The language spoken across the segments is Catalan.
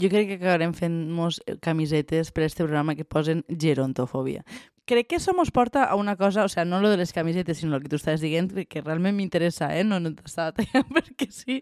Jo crec que acabarem fent-nos camisetes per a este programa que posen gerontofòbia. Crec que això ens porta a una cosa, o sea, no lo de les camisetes, sinó el que tu estàs dient, que realment m'interessa, eh? No, no t'estava tallant perquè sí.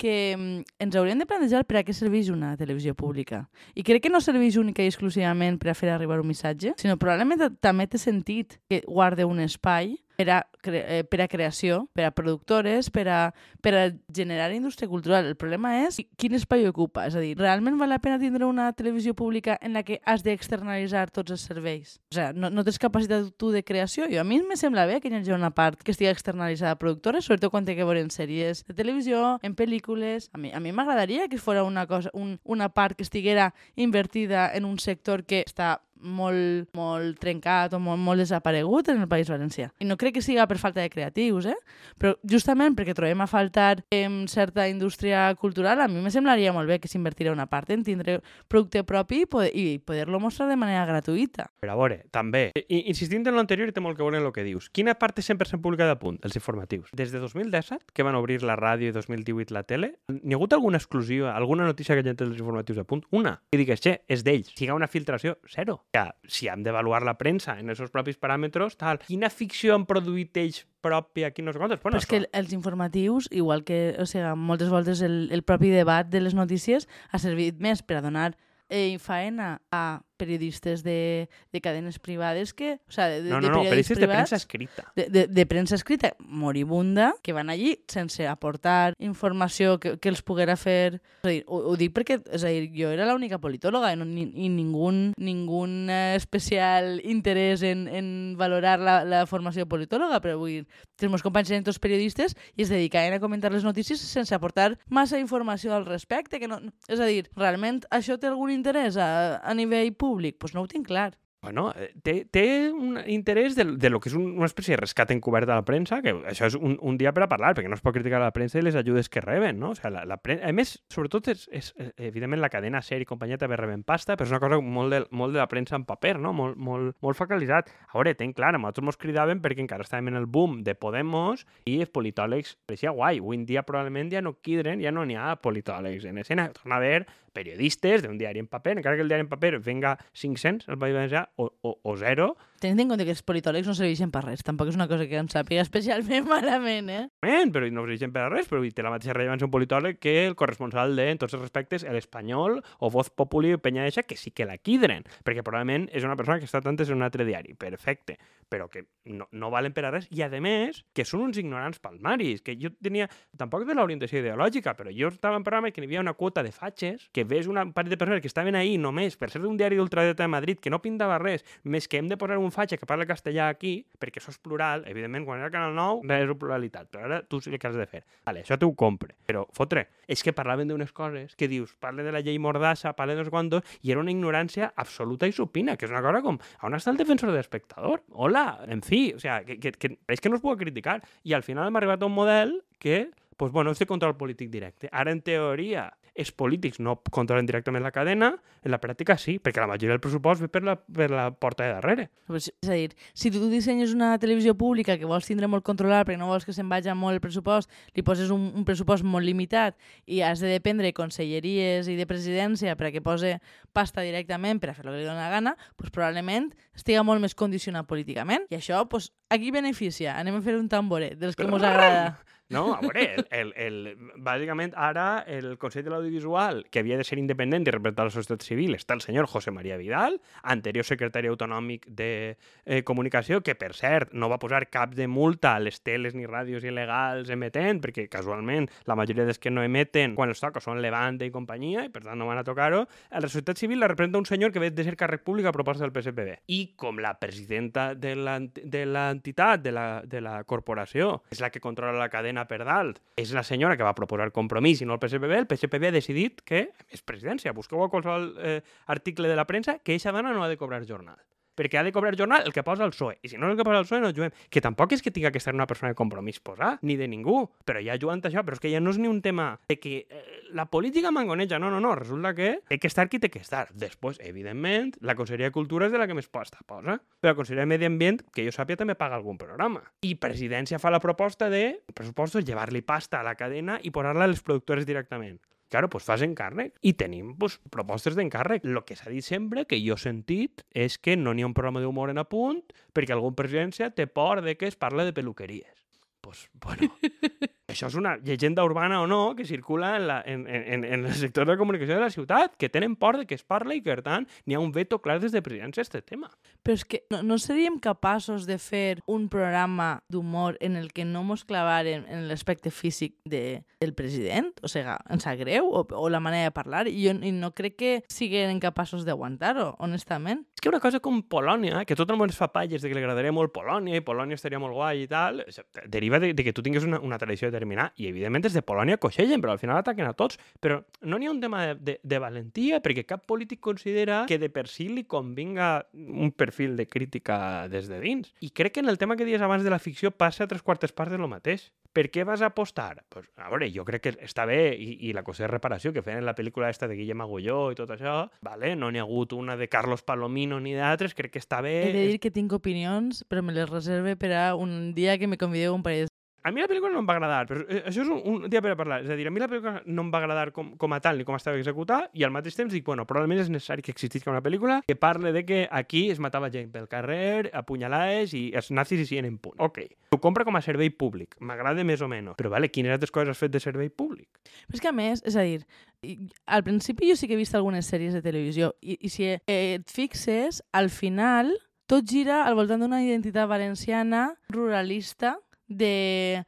Que mm, ens hauríem de plantejar per a què serveix una televisió pública. I crec que no serveix única i exclusivament per a fer arribar un missatge, sinó probablement també té sentit que guarde un espai per a, cre eh, per a creació, per a productores, per a, per a generar indústria cultural. El problema és quin espai ocupa. És a dir, realment val la pena tindre una televisió pública en la que has d'externalitzar tots els serveis? O sigui, no, no tens capacitat tu de creació? Jo, a mi me sembla bé que hi hagi una part que estigui externalitzada a productores, sobretot quan té que veure en sèries de televisió, en pel·lícules... A mi a mi m'agradaria que fos una, cosa, un, una part que estiguera invertida en un sector que està molt, molt trencat o molt, molt desaparegut en el País Valencià. I no crec que siga per falta de creatius, eh? però justament perquè trobem a faltar en certa indústria cultural, a mi me semblaria molt bé que s'invertirà una part en tindre producte propi i poder- i poder-lo mostrar de manera gratuïta. Però a veure, també, i- insistint en l'anterior i té molt que veure en el que dius, quina part és 100% pública de punt? Els informatius. Des de 2017, que van obrir la ràdio i 2018 la tele, n'hi ha hagut alguna exclusiva, alguna notícia que hagi entrat els informatius de punt? Una. I digues, che, és d'ells. Si hi ha una filtració, zero. Ja, si hem d'avaluar la premsa en els seus propis paràmetres, tal, quina ficció han produït ells pròpia, aquí no sé quantes? Bueno, Però és que els informatius, igual que o sigui, moltes voltes el, el propi debat de les notícies ha servit més per a donar eh, faena a periodistes de, de cadenes privades que... O sea, de, de, No, de no, no, periodistes periodistes de privats premsa escrita. de, de, de premsa escrita moribunda que van allí sense aportar informació que, que els poguera fer... És a dir, ho, ho dic perquè és a dir, jo era l'única politòloga i, no, ni, i ningú, ningú especial interès en, en valorar la, la formació politòloga, però vull dir, els meus companys eren tots periodistes i es dedicaven a comentar les notícies sense aportar massa informació al respecte. Que no, no- és a dir, realment això té algun interès a, a nivell públic? Doncs pues no ho tinc clar. Bueno, eh, té, té un interès de, de lo que és un, una espècie de rescat encobert de la premsa, que això és un, un dia per a parlar, perquè no es pot criticar la premsa i les ajudes que reben, no? O sigui, la, la pre... A més, sobretot, és, és, eh, evidentment, la cadena SER i companyia també reben pasta, però és una cosa molt de, molt de la premsa en paper, no? Molt, molt, molt focalitzat. A veure, tenc clar, nosaltres mos cridaven perquè encara estàvem en el boom de Podemos i els politòlegs pareixia guai. Avui en dia probablement ja no quidren, ja no n'hi ha politòlegs en escena. Torna a haver periodistes d'un diari en paper, encara que el diari en paper venga 500 al País Valencià o, o, o zero, Tenint en compte que els politòlegs no serveixen per res, tampoc és una cosa que em sàpiga especialment malament, eh? Bien, però no serveixen per res, però té la mateixa rellevància un politòleg que el corresponsal de, en tots els respectes, l'Espanyol o Voz Populi o Penya Eixa, que sí que la quidren, perquè probablement és una persona que està antes en un altre diari, perfecte, però que no, no valen per a res, i a més, que són uns ignorants palmaris, que jo tenia, tampoc de l'orientació ideològica, però jo estava en programa que hi havia una quota de fatxes, que ves una parell de persones que estaven ahí només per ser d'un diari d'ultradreta de Madrid, que no pintava res, més que hem de posar un fatxa que parla castellà aquí, perquè això és plural, evidentment, quan era Canal 9, no és pluralitat, però ara tu sí que has de fer. Vale, això t'ho compre. Però, fotre, és que parlaven d'unes coses que dius, parle de la llei Mordassa, parle de no sé quantos, i era una ignorància absoluta i supina, que és una cosa com, on està el defensor de l'espectador? Hola, en fi, o sea, que, que, que, és que no es pot criticar. I al final hem arribat a un model que pues bueno, és de control polític directe. Ara, en teoria, els polítics no controlen directament la cadena, en la pràctica sí, perquè la majoria del pressupost ve per la, per la porta de darrere. Pues, és a dir, si tu dissenyes una televisió pública que vols tindre molt controlada perquè no vols que se'n vagi molt el pressupost, li poses un, un pressupost molt limitat i has de dependre de conselleries i de presidència per a que pose pasta directament per a fer el que li dóna la gana, pues, probablement estiga molt més condicionat políticament. I això, pues, a qui beneficia? Anem a fer un tamboret dels que mos agrada. No, a veure, el, el, bàsicament ara el Consell de l'Audiovisual, que havia de ser independent i representar la societat civil, està el senyor José María Vidal, anterior secretari autonòmic de eh, Comunicació, que per cert no va posar cap de multa a les teles ni ràdios il·legals emetent, perquè casualment la majoria dels que no emeten quan els toca són Levante i companyia, i per tant no van a tocar-ho. La societat civil la representa un senyor que ve de ser càrrec públic a proposta del PSPB. I com la presidenta de l'ent- de l'entitat, de, la, de la corporació, és la que controla la cadena per dalt, és la senyora que va proposar compromís i no el PSPB, el PSPB ha decidit que, és presidència, busqueu a qualsevol eh, article de la premsa, que eixa dona no ha de cobrar jornal perquè ha de cobrar jornal el que posa el PSOE. I si no és el que posa el PSOE, no juguem. Que tampoc és que tinga que estar una persona de compromís posar, ni de ningú. Però ja jugant això, però és que ja no és ni un tema de que eh, la política mangoneja. No, no, no. Resulta que té que estar qui té que estar. Després, evidentment, la Conselleria de Cultura és de la que més pasta posa. Però la Conselleria de Medi Ambient, que jo sàpia, també paga algun programa. I Presidència fa la proposta de pressupostos, llevar-li pasta a la cadena i posar-la a les productores directament. Claro, pues fas encàrrec i tenim pues, propostes d'encàrrec. El que s'ha dit sempre, que jo he sentit, és que no n'hi ha un programa d'humor en apunt perquè algun presidència té por de que es parle de peluqueries. Pues, bueno, això és una llegenda urbana o no que circula en, la, en, en, en el sector de comunicació de la ciutat, que tenen por de que es parli i que, per tant, n'hi ha un veto clar des de presidència a aquest tema. Però és que no, no seríem capaços de fer un programa d'humor en el que no mos clavarem en l'aspecte físic de, del president? O sigui, ens sap greu? O, o la manera de parlar? I jo i no crec que siguin capaços d'aguantar-ho, honestament. Que una cosa com Polònia, que tot el món es fa palles de que li agradaria molt Polònia i Polònia estaria molt guai i tal, deriva de, de que tu tinguis una, una tradició determinada i evidentment des de Polònia coixegen, però al final ataquen a tots. Però no n'hi ha un tema de, de, de valentia perquè cap polític considera que de per si li convinga un perfil de crítica des de dins. I crec que en el tema que dies abans de la ficció passa a tres quartes parts de lo mateix. Per què vas apostar? Pues, a veure, jo crec que està bé i, i la qüestió de reparació que feien en la pel·lícula esta de Guillem Agulló i tot això, vale? no n'hi ha hagut una de Carlos Palomino ni d'altres, crec que està bé. He de dir que tinc opinions, però me les reserve per a un dia que me convideu un parell a mi la pel·lícula no em va agradar, però eh, això és un, un dia per a parlar. És a dir, a mi la pel·lícula no em va agradar com, com a tal ni com estava executada i al mateix temps dic, bueno, probablement és necessari que existisca una pel·lícula que parle de que aquí es matava gent pel carrer, apunyalades i els nazis hi siguin en punt. Ok. Ho compra com a servei públic. M'agrada més o menys. Però, vale, quines altres coses has fet de servei públic? Però és que, a més, és a dir, al principi jo sí que he vist algunes sèries de televisió i, i si et fixes, al final tot gira al voltant d'una identitat valenciana ruralista de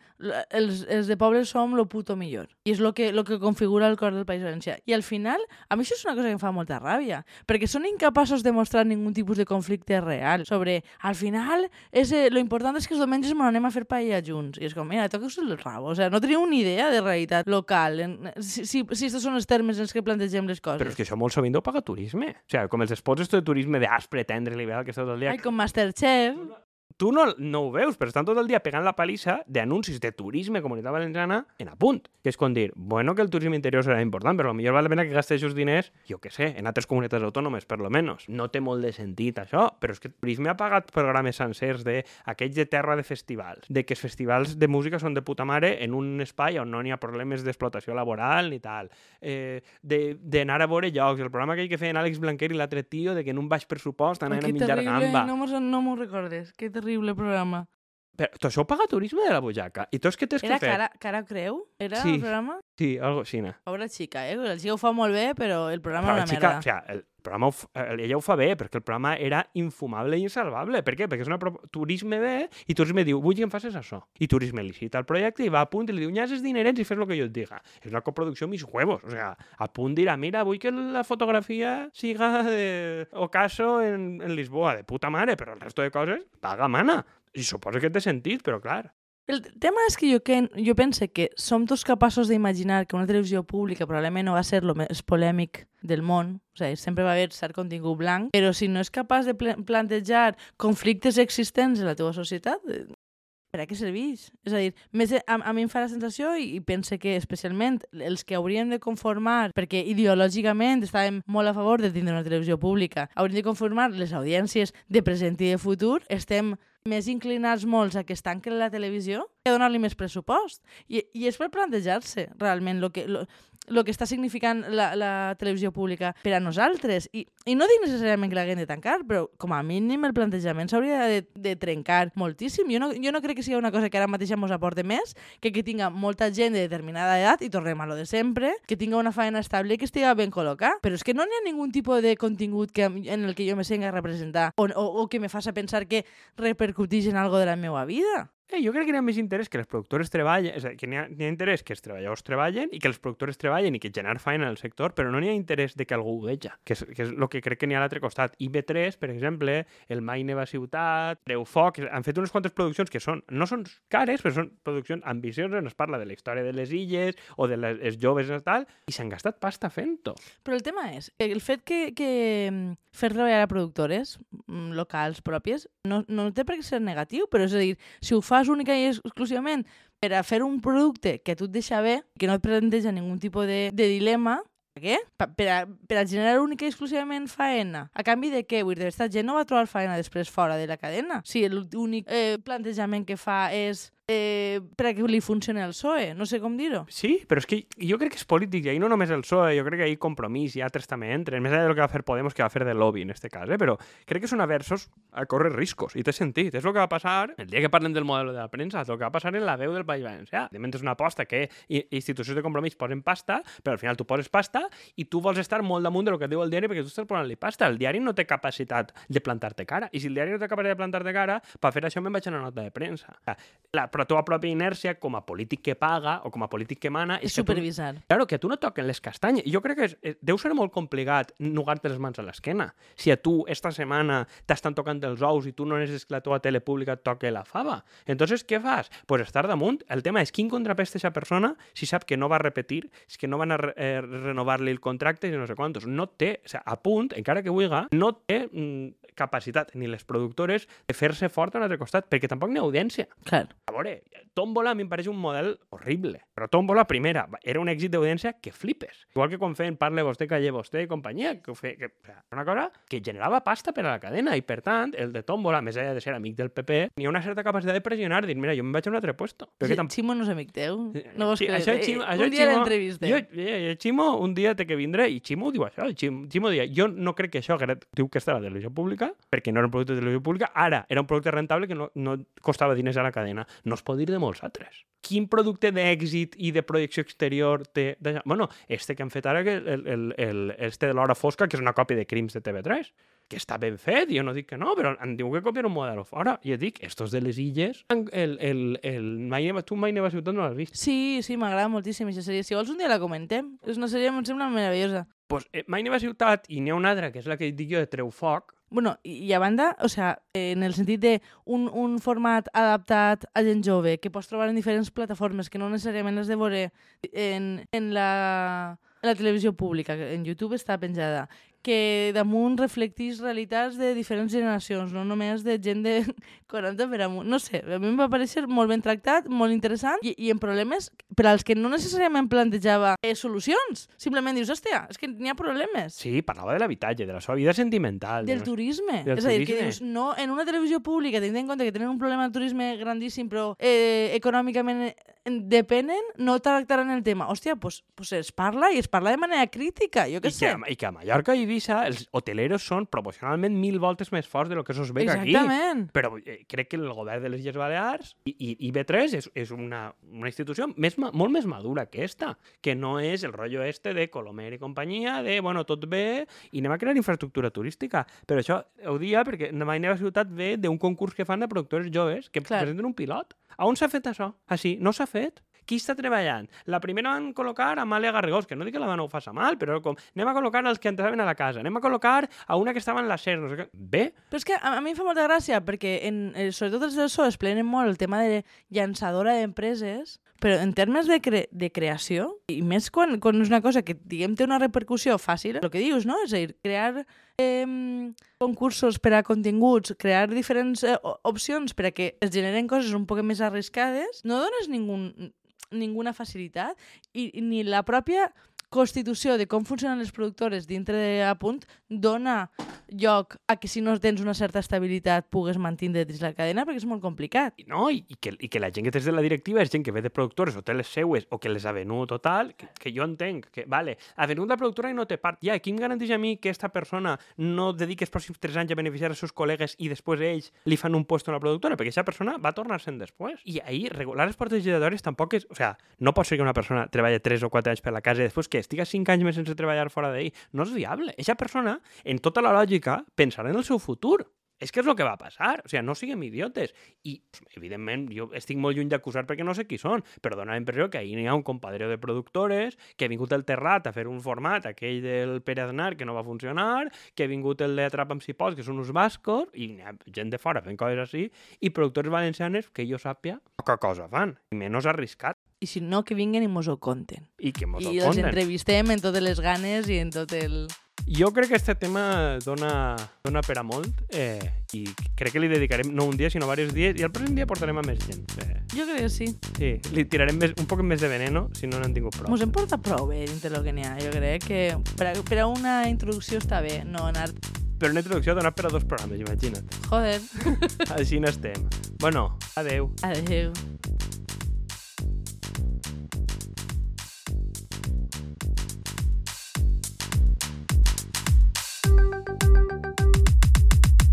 els, els de pobles som lo puto millor. I és lo que, lo que configura el cor del País Valencià. I al final, a mi això és una cosa que em fa molta ràbia, perquè són incapaços de mostrar ningun tipus de conflicte real sobre, al final, és, eh, lo important és que els diumenges me anem a fer paella junts. I és com, mira, toques el rabo. O sea, no teniu ni idea de realitat local, en, si, si, si estos són els termes en els que plantegem les coses. Però és que això molt sovint ho paga turisme. O sigui, com els spots de turisme d'aspre, tendre, liberal, que està tot el dia... Ai, com Masterchef tu no, no ho veus, però estan tot el dia pegant la palissa d'anuncis de turisme comunitat valenciana en apunt. Que és com dir, bueno, que el turisme interior serà important, però potser val la pena que gastes aquests diners, jo que sé, en altres comunitats autònomes, per lo menos. No té molt de sentit això, però és que el turisme ha pagat programes sencers de aquells de terra de festivals, de que els festivals de música són de puta mare en un espai on no n'hi ha problemes d'explotació laboral ni tal. Eh, D'anar a veure llocs, el programa aquell que feien Àlex Blanquer i l'altre tio, de que en un baix pressupost anaven a menjar gamba. No m'ho no recordes, que terrible programa. Però tu això ho paga turisme de la butxaca. I tu és que tens Era que fer... cara, cara creu? Era Sí. el programa? Sí, algo així. no. Pobra xica, eh? La xica ho fa molt bé, però el programa Però era una xica, merda. o sigui, el programa ho, eh, ella ho fa bé, perquè el programa era infumable i insalvable. Per què? Perquè és una pro... turisme bé i turisme diu, vull que em facis això. I turisme li cita el projecte i va a punt i li diu, els dinerets i fes el que jo et diga. És una coproducció mis huevos. O sea, a punt dirà, mira, vull que la fotografia siga de Ocaso en, en Lisboa, de puta mare, però el resto de coses, paga mana. I suposo que té sentit, però clar. El tema és que jo, que jo pense que som tots capaços d'imaginar que una televisió pública probablement no va ser el més polèmic del món, o sigui, sempre va haver cert contingut blanc, però si no és capaç de pla- plantejar conflictes existents en la teva societat, eh, per a què serveix? És a dir, més, a, a mi em fa la sensació i, i pense que especialment els que hauríem de conformar, perquè ideològicament estàvem molt a favor de tindre una televisió pública, hauríem de conformar les audiències de present i de futur, estem més inclinats molts a que es tanquen la televisió que donar-li més pressupost. I, I és per plantejar-se realment el que, lo, lo que està significant la, la televisió pública per a nosaltres. I, I no dic necessàriament que l'haguem de tancar, però com a mínim el plantejament s'hauria de, de trencar moltíssim. Jo no, jo no crec que sigui una cosa que ara mateix ens aporte més que que tinga molta gent de determinada edat, i tornem a lo de sempre, que tinga una feina estable i que estigui ben col·locat. Però és que no n'hi ha ningun tipus de contingut que, en el que jo me senga a representar o, o, o que me faça pensar que repercutix en algo de la meva vida. Eh, jo crec que hi ha més interès que les productores treballen, és a dir, que n'hi ha, ha interès que els treballadors treballen i que els productors treballen i que generar feina en el sector, però no n'hi ha interès de que algú ho veja, que és, que és el que crec que n'hi ha a l'altre costat. IB3, per exemple, el Mai Neva Ciutat, Treu Foc, han fet unes quantes produccions que són, no són cares, però són produccions ambicioses, on es parla de la història de les illes o de les, els joves i tal, i s'han gastat pasta fent-ho. Però el tema és el fet que, que mm, fer treballar a productores mm, locals pròpies no, no té per què ser negatiu, però és a dir, si ho fas única i exclusivament per a fer un producte que tu et deixa bé, que no et planteja ningun tipus de, de dilema, per què? Pa- Per a, per a generar única i exclusivament faena. A canvi de què? Vull dir, aquesta gent no va trobar faena després fora de la cadena. Si l'únic eh, plantejament que fa és eh, per a que li funcioni el PSOE, no sé com dir-ho. Sí, però és que jo crec que és polític, i ahir no només el PSOE, jo crec que ahir Compromís i altres també entren, més enllà del que va fer Podemos, que va fer de lobby en este cas, eh? però crec que són aversos a córrer riscos, i té sentit. És el que va passar, el dia que parlem del model de la premsa, és el que va passar en la veu del País Valencià. De és una aposta que institucions de compromís posen pasta, però al final tu poses pasta i tu vols estar molt damunt de lo que diu el diari perquè tu estàs posant-li pasta. El diari no té capacitat de plantar-te cara. I si el diari no té capacitat de plantar-te cara, per fer això me'n vaig a una nota de premsa. La, però teva pròpia inèrcia, com a polític que paga o com a polític que mana... És que tu- supervisar. Claro, que a tu no toquen les castanyes. Jo crec que és, és, deu ser molt complicat nugar-te les mans a l'esquena. Si a tu esta setmana t'estan tocant els ous i tu no necessites que la teva tele pública et toque la fava. Entonces, què fas? Pues estar damunt. El tema és quin contrapesta aquesta persona si sap que no va repetir, és que no van a re eh, renovar-li el contracte i no sé quantos. No té, o sea, a punt, encara que vulga, no té mm, capacitat ni les productores de fer-se fort a un altre costat, perquè tampoc n'hi ha audiència. Clar. Veure, Tómbola a mi em pareix un model horrible. Però Tómbola, primera, era un èxit d'audiència que flipes. Igual que quan feien Parle vostè, calle vostè i companyia, que, fe, que o sea, una cosa que generava pasta per a la cadena i, per tant, el de Tómbola, més enllà de ser amic del PP, n'hi ha una certa capacitat de pressionar, dir, mira, jo em vaig a un altre puesto. Però que tampoc... Ximo no és amic teu. No vols Sí, creure. això, Eh, Ximo, un això, dia Ximo, l'entrevistem. Jo, jo, jo, Ximo un dia té que vindre i Ximo diu això. Ximo, Ximo dia, jo no crec que això diu que està a la televisió pública, perquè no era un producte de televisió pública, ara era un producte rentable que no, no costava diners a la cadena. No es pot dir de molts altres. Quin producte d'èxit i de projecció exterior té... d'això? Bueno, este que han fet ara, que el, el, el, este de l'hora fosca, que és una còpia de Crims de TV3, que està ben fet, jo no dic que no, però em diu que copiar un model fora. I jo dic, estos de les illes, el, el, el, mai, Neva- tu mai Neva Ciutat no l'has vist. Sí, sí, m'agrada moltíssim aquesta sèrie. Si vols un dia la comentem. És una sèrie, em sembla meravellosa. pues, eh, Mai Neva Ciutat i n'hi ha una altra, que és la que dic jo de Treu Foc, Bueno, i, a banda, o sea, eh, en el sentit de un, un format adaptat a gent jove que pots trobar en diferents plataformes que no necessàriament has de veure en, en, la, en la televisió pública, en YouTube està penjada, que damunt reflectís realitats de diferents generacions, no només de gent de 40 per amunt. No sé, a mi em va parecer molt ben tractat, molt interessant i, i en problemes per als que no necessàriament plantejava eh, solucions. Simplement dius, hòstia, és que n'hi ha problemes. sí, parlava de l'habitatge, de la seva vida sentimental. Del de no turisme. Del és a dir, que dius, no, en una televisió pública, tenint en compte que tenen un problema de turisme grandíssim, però eh, econòmicament en- depenen, no tractaran el tema. Hòstia, pues, pues es parla i es parla de manera crítica, jo què que, sé. a, I que a Mallorca i Eivissa els hoteleros són proporcionalment mil voltes més forts de lo que sos veig aquí. Exactament. Però eh, crec que el govern de les Illes Balears i, i, i B3 és, és una, una institució més, molt més madura que esta, que no és el rotllo este de Colomer i companyia, de, bueno, tot bé, i anem a crear infraestructura turística. Però això ho dia perquè Mai Neva Ciutat ve d'un concurs que fan de productors joves que Clar. presenten un pilot. A on s'ha fet això? Així, no s'ha fet. Qui està treballant? La primera van col·locar a Amàlia Garrigós, que no dic que la dona ho faça mal, però com anem a col·locar els que entraven a la casa, anem a col·locar a una que estava en la SER, no sé què. Bé, Però és que a, a mi em fa molta gràcia perquè en, eh, sobretot els del PSOE es plenen molt el tema de llançadora d'empreses, però en termes de, cre de creació, i més quan, quan és una cosa que, diguem, té una repercussió fàcil, el que dius, no? És a dir, crear eh, concursos per a continguts, crear diferents eh, opcions per a que es generen coses un poc més arriscades, no dones ningun, ninguna facilitat i, i ni la pròpia constitució de com funcionen les productores dintre de a punt dona lloc a que si no tens una certa estabilitat pugues mantenir dins la cadena perquè és molt complicat. I no, i, i, que, i que la gent que té de la directiva és gent que ve de productores o té les seues o que les ha venut o tal, que, que jo entenc que, vale, ha venut la productora i no té part. Ja, qui em garanteix a mi que aquesta persona no dediqui els pròxims 3 anys a beneficiar els seus col·legues i després ells li fan un puesto a la productora? Perquè aquesta persona va tornar-se'n després. I ahir, regular les portes giratòries tampoc és... O sea, no pot ser que una persona treballi 3 o 4 anys per la casa i després que estiga 5 anys més sense treballar fora d'ell. No és viable. Eixa persona, en tota la lògica, pensarà en el seu futur. És que és el que va passar. O sigui, no siguem idiotes. I, evidentment, jo estic molt lluny d'acusar perquè no sé qui són, però dona la impressió que ahir n'hi ha un compadreo de productores que ha vingut el Terrat a fer un format, aquell del Pere Aznar, que no va funcionar, que ha vingut el de Atrapa amb si pots, que són uns bascos, i n'hi ha gent de fora fent coses així, i productores valencianes que jo sàpia poca cosa fan, i menys arriscat, I si no, que vinguen i mos ho conten. i que mos ho I els conten. entrevistem en totes les ganes i en tot el... Jo crec que aquest tema dona, dona per a molt eh, i crec que li dedicarem no un dia sinó diversos dies i el pròxim dia portarem a més gent. Eh, Jo crec que sí. sí, li tirarem més, un poc més de veneno si no n'han tingut prou. Mos hem portat prou bé dintre del que n'hi ha. Jo crec que per a, per a una introducció està bé, no anar... Però una introducció ha donat per a dos programes, imagina't. Joder. Així n'estem. Bueno, adeu. Adeu.